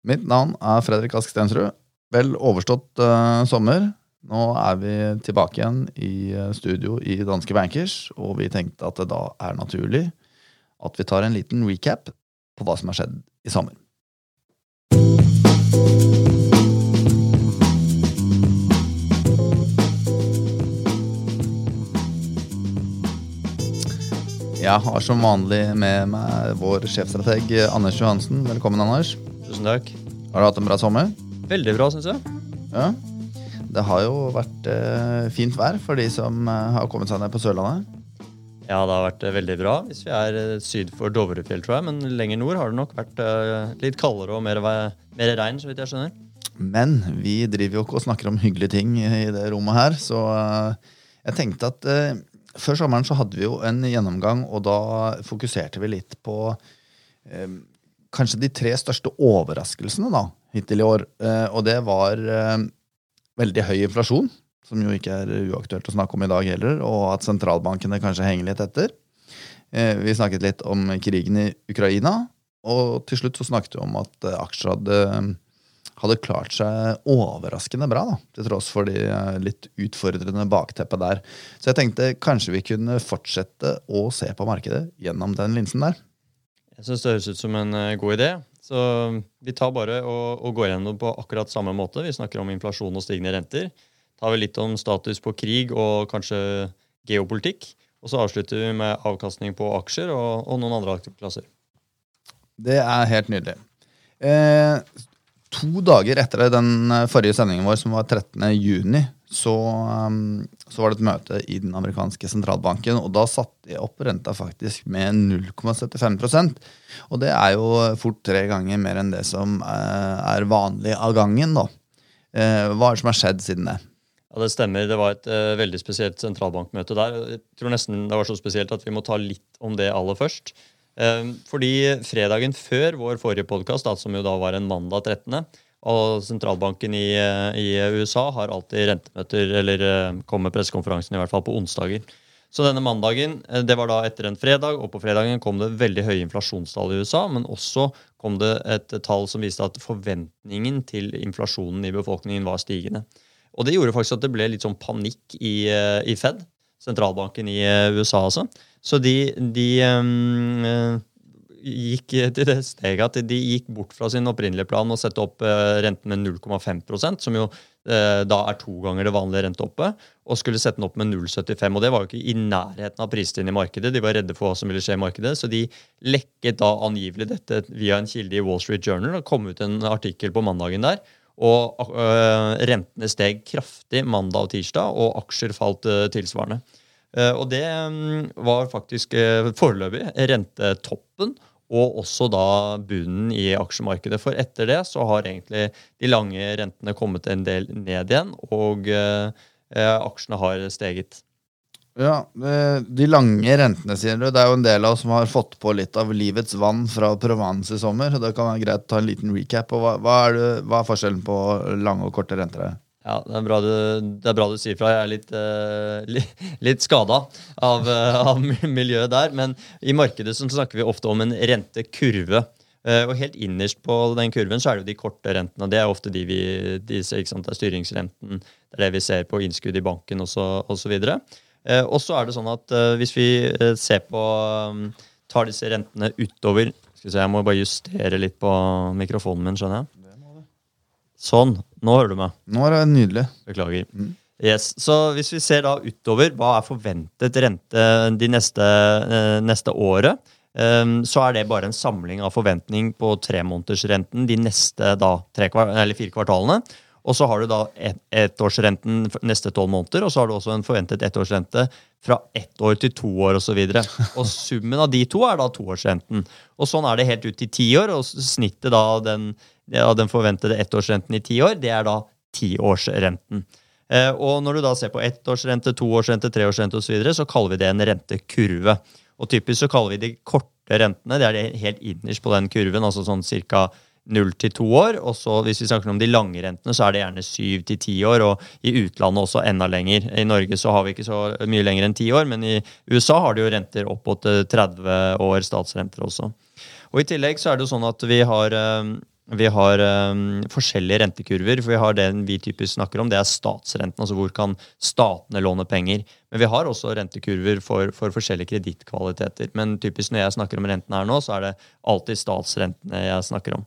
Mitt navn er Fredrik Ask Stensrud. Vel overstått uh, sommer. Nå er vi tilbake igjen i uh, studio i Danske Bankers, og vi tenkte at det da er naturlig at vi tar en liten recap på hva som har skjedd i sommer. Jeg har som vanlig med meg vår sjefstrateg Anders Johansen. Velkommen, Anders. Tusen takk. Har du hatt en bra sommer? Veldig bra, syns jeg. Ja. Det har jo vært eh, fint vær for de som eh, har kommet seg ned på Sørlandet. Ja, det har vært eh, veldig bra hvis vi er eh, syd for Dovrefjell, tror jeg. Men lenger nord har det nok vært eh, litt kaldere og mer, vei- mer regn, så vidt jeg skjønner. Men vi driver jo ikke og snakker om hyggelige ting i det rommet her, så eh, jeg tenkte at eh, før sommeren så hadde vi jo en gjennomgang, og da fokuserte vi litt på eh, kanskje de tre største overraskelsene da, hittil i år. Eh, og det var eh, veldig høy inflasjon, som jo ikke er uaktuelt å snakke om i dag heller, og at sentralbankene kanskje henger litt etter. Eh, vi snakket litt om krigen i Ukraina, og til slutt så snakket vi om at aksjer hadde hadde klart seg overraskende bra, da, til tross for de litt utfordrende bakteppet der. Så jeg tenkte kanskje vi kunne fortsette å se på markedet gjennom den linsen der. Jeg syns det høres ut som en eh, god idé. Så vi tar bare og, og går gjennom på akkurat samme måte. Vi snakker om inflasjon og stigende renter. Tar vi litt om status på krig og kanskje geopolitikk. Og så avslutter vi med avkastning på aksjer og, og noen andre klasser. Det er helt nydelig. Eh, to dager etter den forrige sendingen vår, som var 13. juni, så, um, så var det et møte i den amerikanske sentralbanken, og da satte de opp renta faktisk med 0,75% Og det er jo fort tre ganger mer enn det som eh, er vanlig av gangen, da. Eh, hva er det som har skjedd siden det? Ja, Det stemmer. Det var et uh, veldig spesielt sentralbankmøte der. Jeg tror nesten det var så spesielt at vi må ta litt om det aller først. Uh, fordi fredagen før vår forrige podkast, som jo da var en mandag 13., og sentralbanken i, eh, i USA har alltid rentemøter, eller eh, kommer pressekonferansen i hvert fall på onsdager. Så denne mandagen, eh, det var da etter en fredag, og på fredagen kom det veldig høye inflasjonstall i USA, men også kom det et tall som viste at forventningen til inflasjonen i befolkningen var stigende. Og det gjorde faktisk at det ble litt sånn panikk i, i Fed, sentralbanken i USA altså. Så de, de eh, gikk til det steget at de gikk bort fra sin opprinnelige plan og sette opp eh, renten med 0,5% som jo eh, da er to ganger det vanlige renteoppet, og skulle sette den opp med 0,75. Og det var jo ikke i nærheten av prisene i markedet. De var redde for hva som ville skje i markedet, så de lekket da angivelig dette via en kilde i Wall Street Journal og kom ut en artikkel på mandagen der. Og øh, rentene steg kraftig mandag og tirsdag, og aksjer falt tilsvarende. Eh, og det mm, var faktisk foreløpig rentetoppen, og også da bunnen i aksjemarkedet. For etter det så har egentlig de lange rentene kommet en del ned igjen, og øh, øh, aksjene har steget. Ja, eh, De lange rentene, sier du. Det er jo en del av oss som har fått på litt av livets vann fra Provence i sommer. Det kan være greit å ta en liten recap. Hva, hva, er, det, hva er forskjellen på lange og korte renter? Ja, det er bra du, det er bra du sier fra. Jeg er litt, uh, li, litt skada av, uh, av miljøet der. Men i markedet så snakker vi ofte om en rentekurve. Uh, og helt innerst på den kurven så er det jo de korte rentene. Det er ofte de vi de sant? Det er styringsrenten, det er det vi ser på innskudd i banken osv. Uh, og så er det sånn at hvis vi ser på um, tar disse rentene utover Skal vi se, Jeg må bare justere litt på mikrofonen min, skjønner jeg. Sånn. Nå hører du meg. Nå er det nydelig. Beklager. Yes. Så hvis vi ser da utover, hva er forventet rente de neste, eh, neste året? Um, så er det bare en samling av forventning på tremånedersrenten de neste da, tre, fire kvartalene. Og så har du da et, ettårsrenten neste tolv måneder, og så har du også en forventet ettårsrente fra ett år til to år osv. Og, så og summen av de to er da toårsrenten. Og sånn er det helt ut til ti år, og snittet da den, av den forventede ettårsrenten i ti år, det er da tiårsrenten. Eh, og når du da ser på ettårsrente, toårsrente, treårsrente osv., så, videre, så kaller vi det en rentekurve. Og typisk så kaller vi de korte rentene, det er det helt innerst på den kurven, altså sånn ca. 0 til 2 år. Og så hvis vi snakker om de lange rentene, så er det gjerne 7 til 10 år, og i utlandet også enda lenger. I Norge så har vi ikke så mye lenger enn 10 år, men i USA har de jo renter opp mot eh, 30 år statsrenter også. Og I tillegg så er det jo sånn at vi har, eh, Vi har um, forskjellige rentekurver. for Vi har den vi typisk snakker om, det er statsrenten. Altså hvor kan statene låne penger. Men vi har også rentekurver for, for forskjellige kredittkvaliteter. Men typisk når jeg snakker om renten her nå, så er det alltid statsrentene jeg snakker om.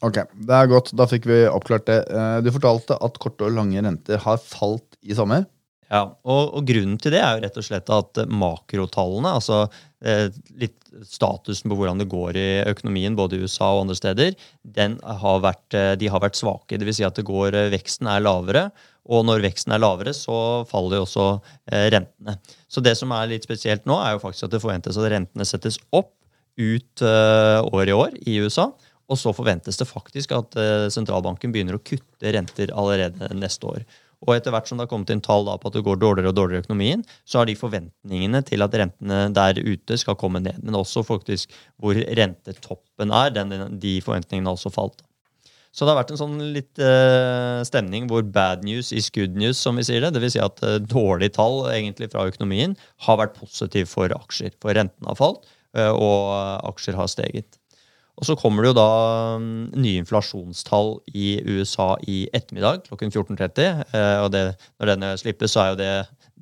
Ok, Det er godt. Da fikk vi oppklart det. Eh, du fortalte at korte og lange renter har falt i sommer. Ja, og, og, grunnen til det er jo rett og slett at makrotallene, altså eh, litt statusen på hvordan det går i økonomien både i USA og andre steder, har vært, eh, de har vært svake. Dvs. Si at det går, eh, veksten er lavere. Og når veksten er lavere, så faller jo også eh, rentene. Så det som er litt spesielt nå, er jo faktisk at det forventes at rentene settes opp ut eh, år i år i USA. Og så forventes det faktisk at eh, sentralbanken begynner å kutte renter allerede neste år. Og etter hvert som det har kommet inn tall på at det går dårligere og dårligere i økonomien, så har de forventningene til at rentene der ute skal komme ned. Men også faktisk hvor rentetoppen er. Den, de forventningene har også falt. Så det har vært en sånn litt uh, stemning hvor bad news is good news, som vi sier det. Dvs. Si at uh, dårlige tall egentlig fra økonomien har vært positiv for aksjer. For rentene har falt, uh, og aksjer har steget. Og så kommer det jo da mm, nye inflasjonstall i USA i ettermiddag klokken 14.30. Eh, og det, når denne slippes, så er jo det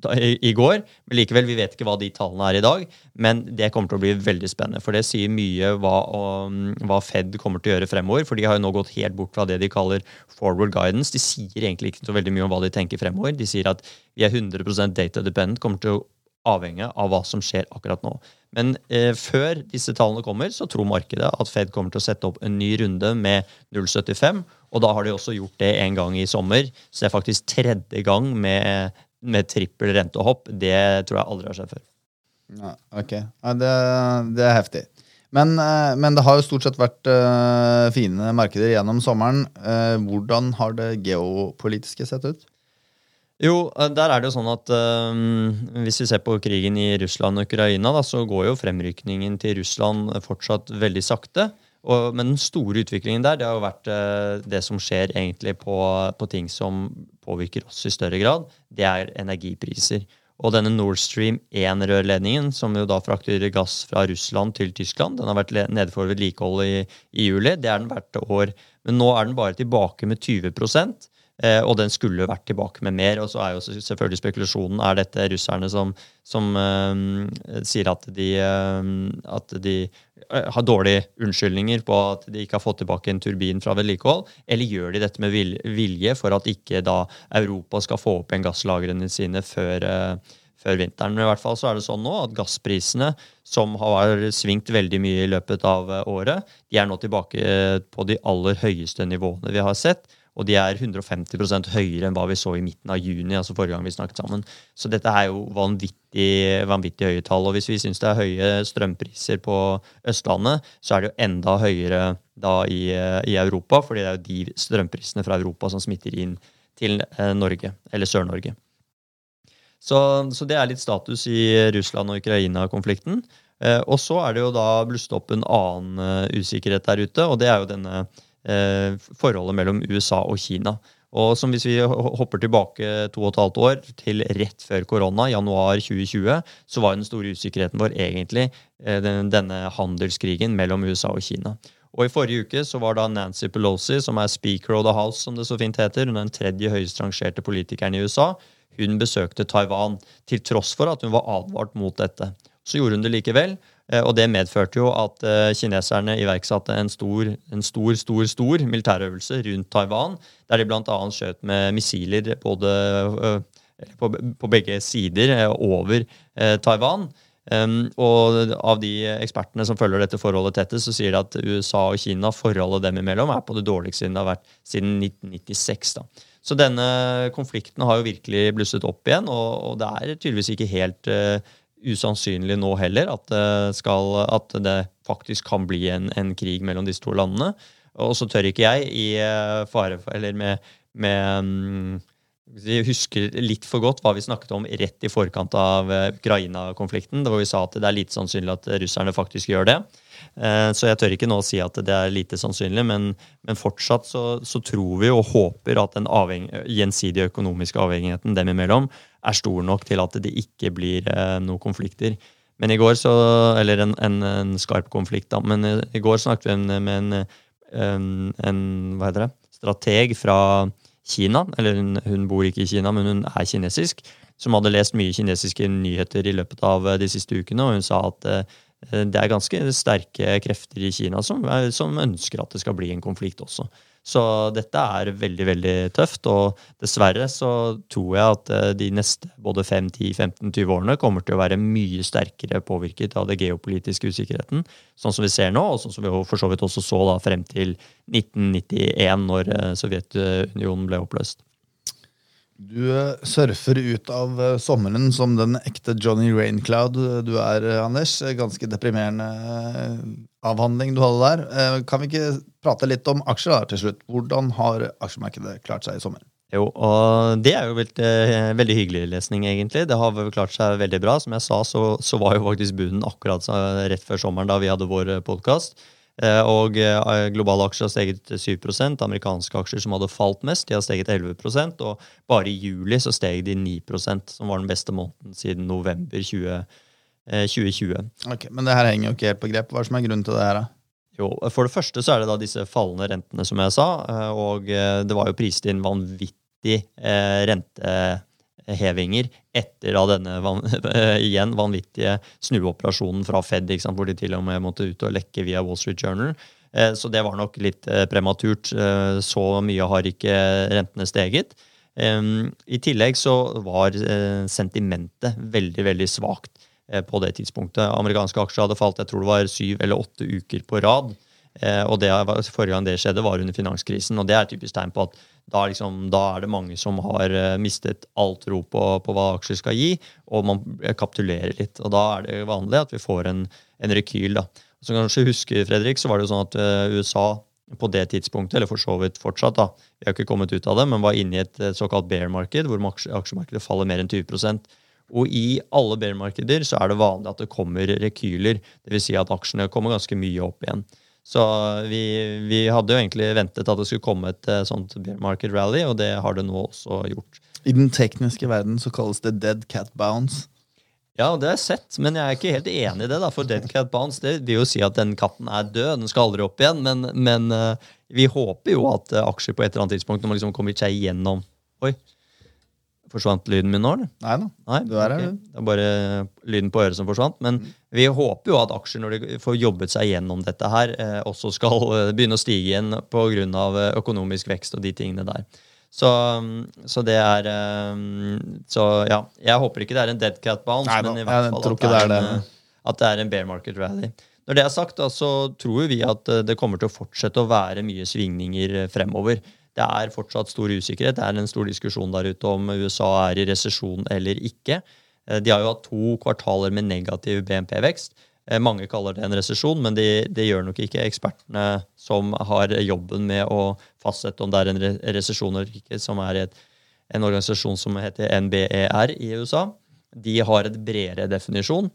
da, i, i, går. Men likevel, vi vet ikke hva de tallene er i dag. Men det kommer til å bli veldig spennende. For det sier mye hva, om, hva Fed kommer til å gjøre fremover. For de har jo nå gått helt bort fra det de kaller forward guidance. De sier egentlig ikke så veldig mye om hva de tenker fremover. De sier at vi er 100% data dependent, kommer til å avhenge av hva som skjer akkurat nå. Men eh, før disse tallene kommer, så tror markedet at Fed kommer til å sette opp en ny runde med 0,75. Og da har de også gjort det en gang i sommer. Så det er faktisk tredje gang med, med trippel rentehopp. Det tror jeg aldri har skjedd før. Ja, ok. Ja, det, det, er heftig. Men, eh, men, det har jo stort sett vært uh, fine markeder gjennom sommeren. Uh, hvordan har det geopolitiske sett ut? Jo, eh, der er det jo sånn at um, hvis vi ser på krigen i Russland og Ukraina, da, så går jo fremrykningen til Russland fortsatt veldig sakte. Og, men den store utviklingen der det har jo vært uh, det som skjer egentlig på, på, ting som påvirker oss i større grad. Det er energipriser. Og denne Nord Stream 1-rørledningen, som jo da frakter gass fra Russland til Tyskland, den har vært nede for vedlikehold i, i juli. Det er den hvert år. Men nå er den bare tilbake med 20 Eh, og den skulle vært tilbake med mer. Og så er jo selvfølgelig spekulasjonen er dette russerne som, som uh, sier at de, uh, at de har dårlige unnskyldninger på at de ikke har fått tilbake en turbin fra vedlikehold, eller gjør de dette med vilje for at ikke da Europa skal få opp igjen gasslagrene sine før, før vinteren. Men i hvert fall så er det sånn nå at gassprisene, som har svingt veldig mye i løpet av året, de er nå tilbake på de aller høyeste nivåene vi har sett. Og de er 150% høyere enn hva vi så i midten av juni. altså forrige gang vi snakket sammen. Så dette er jo vanvittig, vanvittig høye tall. Og hvis vi syns det er høye strømpriser på Østlandet, så er det jo enda høyere da i, i Europa, fordi det er jo de strømprisene fra Europa som smitter inn til eh, Norge, eller Sør-Norge. Så, så, det er litt status i Russland og Ukraina-konflikten. Eh, og så er det jo da blusset opp en annen uh, usikkerhet der ute, og det er jo denne Eh, forholdet mellom USA og Kina. Og som Hvis vi hopper tilbake to og et halvt år, til rett før korona, januar 2020, så var den store usikkerheten vår egentlig eh, denne handelskrigen mellom USA og Kina. Og I forrige uke så var da Nancy Pelosi, som er speaker of the house, som det så fint heter, hun er den tredje høyest rangerte politikeren i USA, hun besøkte Taiwan, til tross for at hun var advart mot dette. Så gjorde hun det likevel. Eh, og det medførte jo at eh, kineserne iverksatte en stor, en stor, stor, stor militærøvelse rundt Taiwan, der de bl.a. skjøt med missiler både eh, på, på begge sider over Taiwan. Um, og av de ekspertene som følger dette forholdet tettest, så sier de at USA og Kina, forholdet dem imellom, er på det dårligste siden det har vært siden 1996. da. Så denne konflikten har jo virkelig blusset opp igjen, og, og det er tydeligvis ikke helt uh, usannsynlig nå heller at det, skal, at det faktisk kan bli en, en, krig mellom disse to landene. Og så tør ikke jeg i eh, fare for, eller med, med jeg vi husker litt for godt hva vi snakket om rett i forkant av eh, Ukraina-konflikten. hvor vi sa at det er lite sannsynlig at russerne faktisk gjør det. Eh, så jeg tør ikke nå si at det er lite sannsynlig, men, men fortsatt så, så, tror vi og håper at den gjensidige økonomiske avhengigheten dem imellom er stor nok til at det ikke blir eh, noen konflikter. Men i går så, Eller en, en, en skarp konflikt, da. Men i går snakket vi med en, en, en hva heter det, strateg fra Kina. Eller hun, hun bor ikke i Kina, men hun er kinesisk. Som hadde lest mye kinesiske nyheter i løpet av de siste ukene. Og hun sa at det er ganske sterke krefter i Kina som, som ønsker at det skal bli en konflikt også. Så dette er veldig veldig tøft. Og dessverre så tror jeg at eh, de neste både 5, 10, 15, 20 årene kommer til å være mye sterkere påvirket av det geopolitiske usikkerheten. Sånn som vi ser nå, og sånn som vi for så vidt også så da frem til 1991, når eh, Sovjetunionen ble oppløst. Du eh, surfer ut av sommeren som den ekte Johnny Raincloud du er, Anders. Ganske deprimerende avhandling du hadde der. Kan vi ikke prate litt om aksjer da, til slutt? Hvordan har aksjemarkedet klart seg i sommer? Jo, og det er jo veldig, veldig hyggelig lesning, egentlig. Det har klart seg veldig bra. Som jeg sa, så, så var jo faktisk bunnen akkurat rett før sommeren da vi hadde vår podkast. Eh, og eh, globale aksjer har steget 7% Amerikanske aksjer som hadde falt mest, de har steget 11% Og bare i juli så steg de 9% som var den beste måneden siden november 20, 2020. Eh, ok, Men det her henger jo ikke helt på grep. Hva er som er grunnen til det her? da? Jo, For det første så er det da disse fallende rentene, som jeg sa. Og det var jo priset inn vanvittig rentehevinger etter da denne van, igjen vanvittige snuoperasjonen fra Fed, hvor de til og med måtte ut og lekke via Wall Street Journal. Eh, så det var nok litt eh, prematurt. Eh, så mye har ikke rentene steget. I tillegg så var sentimentet veldig, veldig svakt på det tidspunktet. Amerikanske aksjer hadde falt jeg tror det var syv eller åtte uker på rad. Og det, Forrige gang det skjedde, var under finanskrisen. og Det er et typisk tegn på at da, liksom, da, er det mange som har uh, mistet all tro på, på, hva aksjer skal gi, og man kapitulerer litt. Og da er det vanlig at vi får en, en rekyl. da. Som kanskje husker, Fredrik, så var det jo sånn at USA på det tidspunktet, eller for så vidt fortsatt, da, vi har ikke kommet ut av det, men var inne i et såkalt bear-marked, hvor aksjemarkedet faller mer enn 20 og i alle bear-markeder så er det vanlig at det kommer rekyler. Dvs. Si at aksjene kommer ganske mye opp igjen. Så vi, vi, hadde jo egentlig ventet at det skulle komme et eh, sånt bear market rally, og det har det nå også gjort. I den tekniske verden så kalles det dead cat bounce. Ja, det har jeg sett, men jeg er ikke helt enig i det. da, For dead cat bounce det vil jo si at den katten er død, den skal aldri opp igjen. Men, men uh, vi håper jo at uh, aksjer på et eller annet tidspunkt, når man liksom kommer seg igjennom Oi, Forsvant lyden min nå, eller? Nei da. Nei, du er okay. Det er bare lyden på øret som forsvant. Men mm. vi håper jo at aksjer, når de får jobbet seg gjennom dette her, eh, også skal eh, begynne å stige igjen pga. Eh, økonomisk vekst og de tingene der. Så, mm, så, det er Så ja, jeg håper ikke det er en dead cat bounce, Nei, men i hvert fall at det, er en, at det er en bear market rally. Når det er sagt, så tror vi at det kommer til å fortsette å være mye svingninger fremover. Det er fortsatt stor usikkerhet. Det er en stor diskusjon der ute om USA er i resesjon eller ikke. Eh, de har jo hatt to kvartaler med negativ BNP-vekst. Eh, mange kaller det en resesjon, men det, de gjør nok ikke ekspertene som har jobben med å fastsette om det er en resesjon eller ikke, som er et, en organisasjon som heter NBER i USA. De har et bredere definisjon.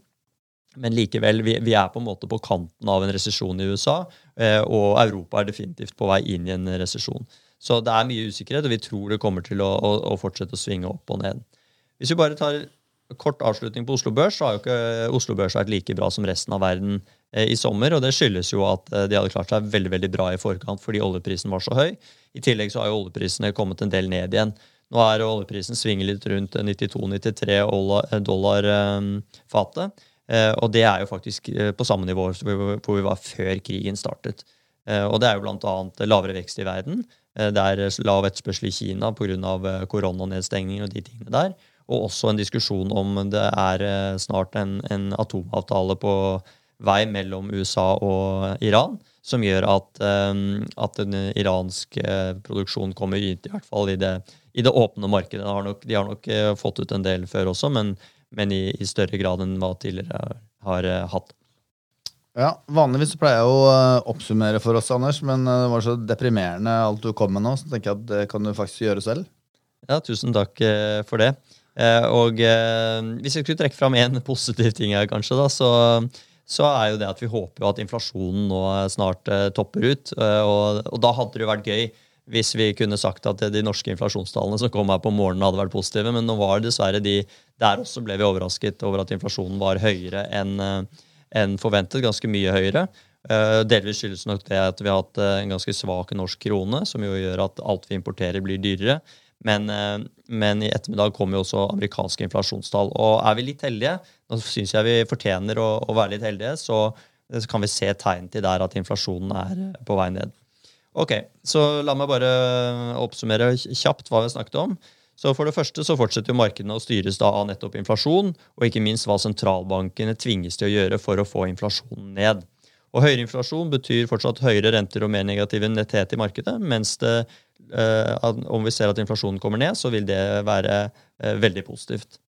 Men likevel, vi, vi, er på en måte på kanten av en resesjon i USA, eh, og Europa er definitivt på vei inn i en resesjon. Så det er mye usikkerhet, og vi tror det kommer til å, å, å fortsette å svinge opp og ned. Hvis vi bare tar kort avslutning på Oslo Børs, så har jo ikke Oslo Børs vært like bra som resten av verden eh, i sommer. Og det skyldes jo at eh, de hadde klart seg veldig veldig bra i forkant fordi oljeprisen var så høy. I tillegg så har jo oljeprisene kommet en del ned igjen. Nå er oljeprisen svinger litt rundt 92-93 dollar eh, fatet. Eh, og det er jo faktisk på samme nivå hvor vi var før krigen startet. Og det er jo bl.a. lavere vekst i verden. Eh, det er lav etterspørsel i Kina pga. koronanedstengninger koronanedstengning og de tingene der. Og også en diskusjon om det er eh, snart en, en atomavtale på vei mellom USA og Iran, som gjør at, at den iranske produksjonen kommer ut, i hvert fall i det, i det åpne markedet. De har, nok, de har, nok, fått ut en del før også, men, men i, i, større grad enn hva tidligere har hatt. Ja, Vanligvis pleier jeg å eh, oppsummere for oss, Anders, men eh, det var så deprimerende alt du kom med nå, så tenker jeg at det kan du faktisk gjøre selv. Ja, tusen takk eh, for det. Og hvis jeg skulle trekke fram én positiv ting her, kanskje, da, så, så, er jo det at vi håper at inflasjonen nå snart topper ut. Og, og da hadde det jo vært gøy hvis vi kunne sagt at de norske inflasjonstallene som kom her på morgenen, hadde vært positive. Men nå var det dessverre de Der også ble vi overrasket over at inflasjonen var høyere enn enn forventet, ganske mye høyere. Eh, delvis skyldes nok det at vi har hatt eh, en ganske svak norsk krone, som jo gjør at alt vi importerer, blir dyrere. Men, eh, men i ettermiddag kommer jo også amerikanske inflasjonstall. Og er vi litt heldige, nå syns jeg vi fortjener å, å, være litt heldige, så, kan vi se tegn til der at inflasjonen er på vei ned. Ok, Så la meg bare oppsummere kjapt hva vi snakket om. Så For det første så fortsetter jo markedene å styres da av nettopp inflasjon, og ikke minst hva sentralbankene tvinges til å gjøre for å få inflasjonen ned. Og Høyere inflasjon betyr fortsatt høyere renter og mer negativ nettet i markedet, mens det, eh, om vi ser at inflasjonen kommer ned, så vil det være eh, veldig positivt.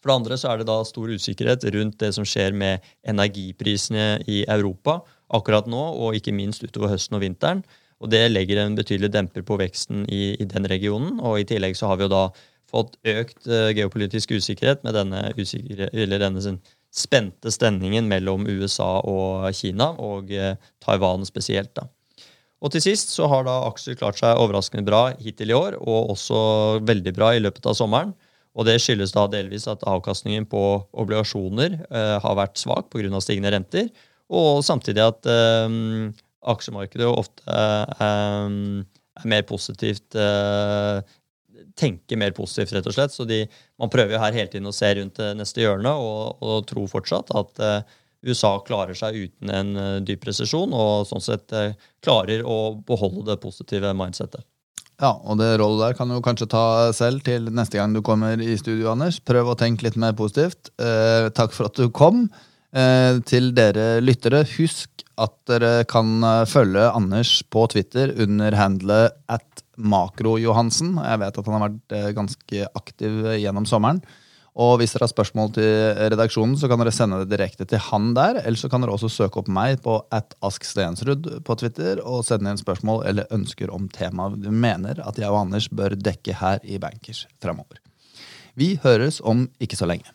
For det andre så er det da stor usikkerhet rundt det som skjer med energiprisene i Europa akkurat nå, og ikke minst utover høsten og vinteren. Og Det legger en betydelig demper på veksten i, i, den regionen. og I tillegg så har vi jo da fått økt uh, geopolitisk usikkerhet med denne, usikre, denne spente stemningen mellom USA og Kina, og uh, Taiwan spesielt. da. Og til sist så har da aksjer klart seg overraskende bra hittil i år, og også veldig bra i løpet av sommeren. Og Det skyldes da delvis at avkastningen på obligasjoner uh, har vært svak pga. stigende renter, og samtidig at aksjemarkedet jo ofte um, er mer positivt uh, Tenker mer positivt, rett og slett. Så de, man prøver jo her hele tiden å se rundt neste hjørne og, og tro fortsatt at uh, USA klarer seg uten en dyp resesjon, og sånn sett klarer å beholde det positive mindsettet. Ja, og det rollet der kan du kanskje ta selv til neste gang du kommer i studio, Anders. Prøv å tenke litt mer positivt. takk for at du kom. til dere lyttere, husk at dere kan eh, følge Anders på Twitter under handlet at makrojohansen. Jeg vet at han har vært eh, ganske aktiv gjennom sommeren. Og hvis dere har spørsmål til redaksjonen, så kan dere sende det direkte til han der. Eller så kan dere også søke opp meg på at Ask Stensrud på Twitter og sende inn spørsmål eller ønsker om temaet du mener at jeg og Anders bør dekke her i Bankers fremover. Vi høres om ikke så lenge.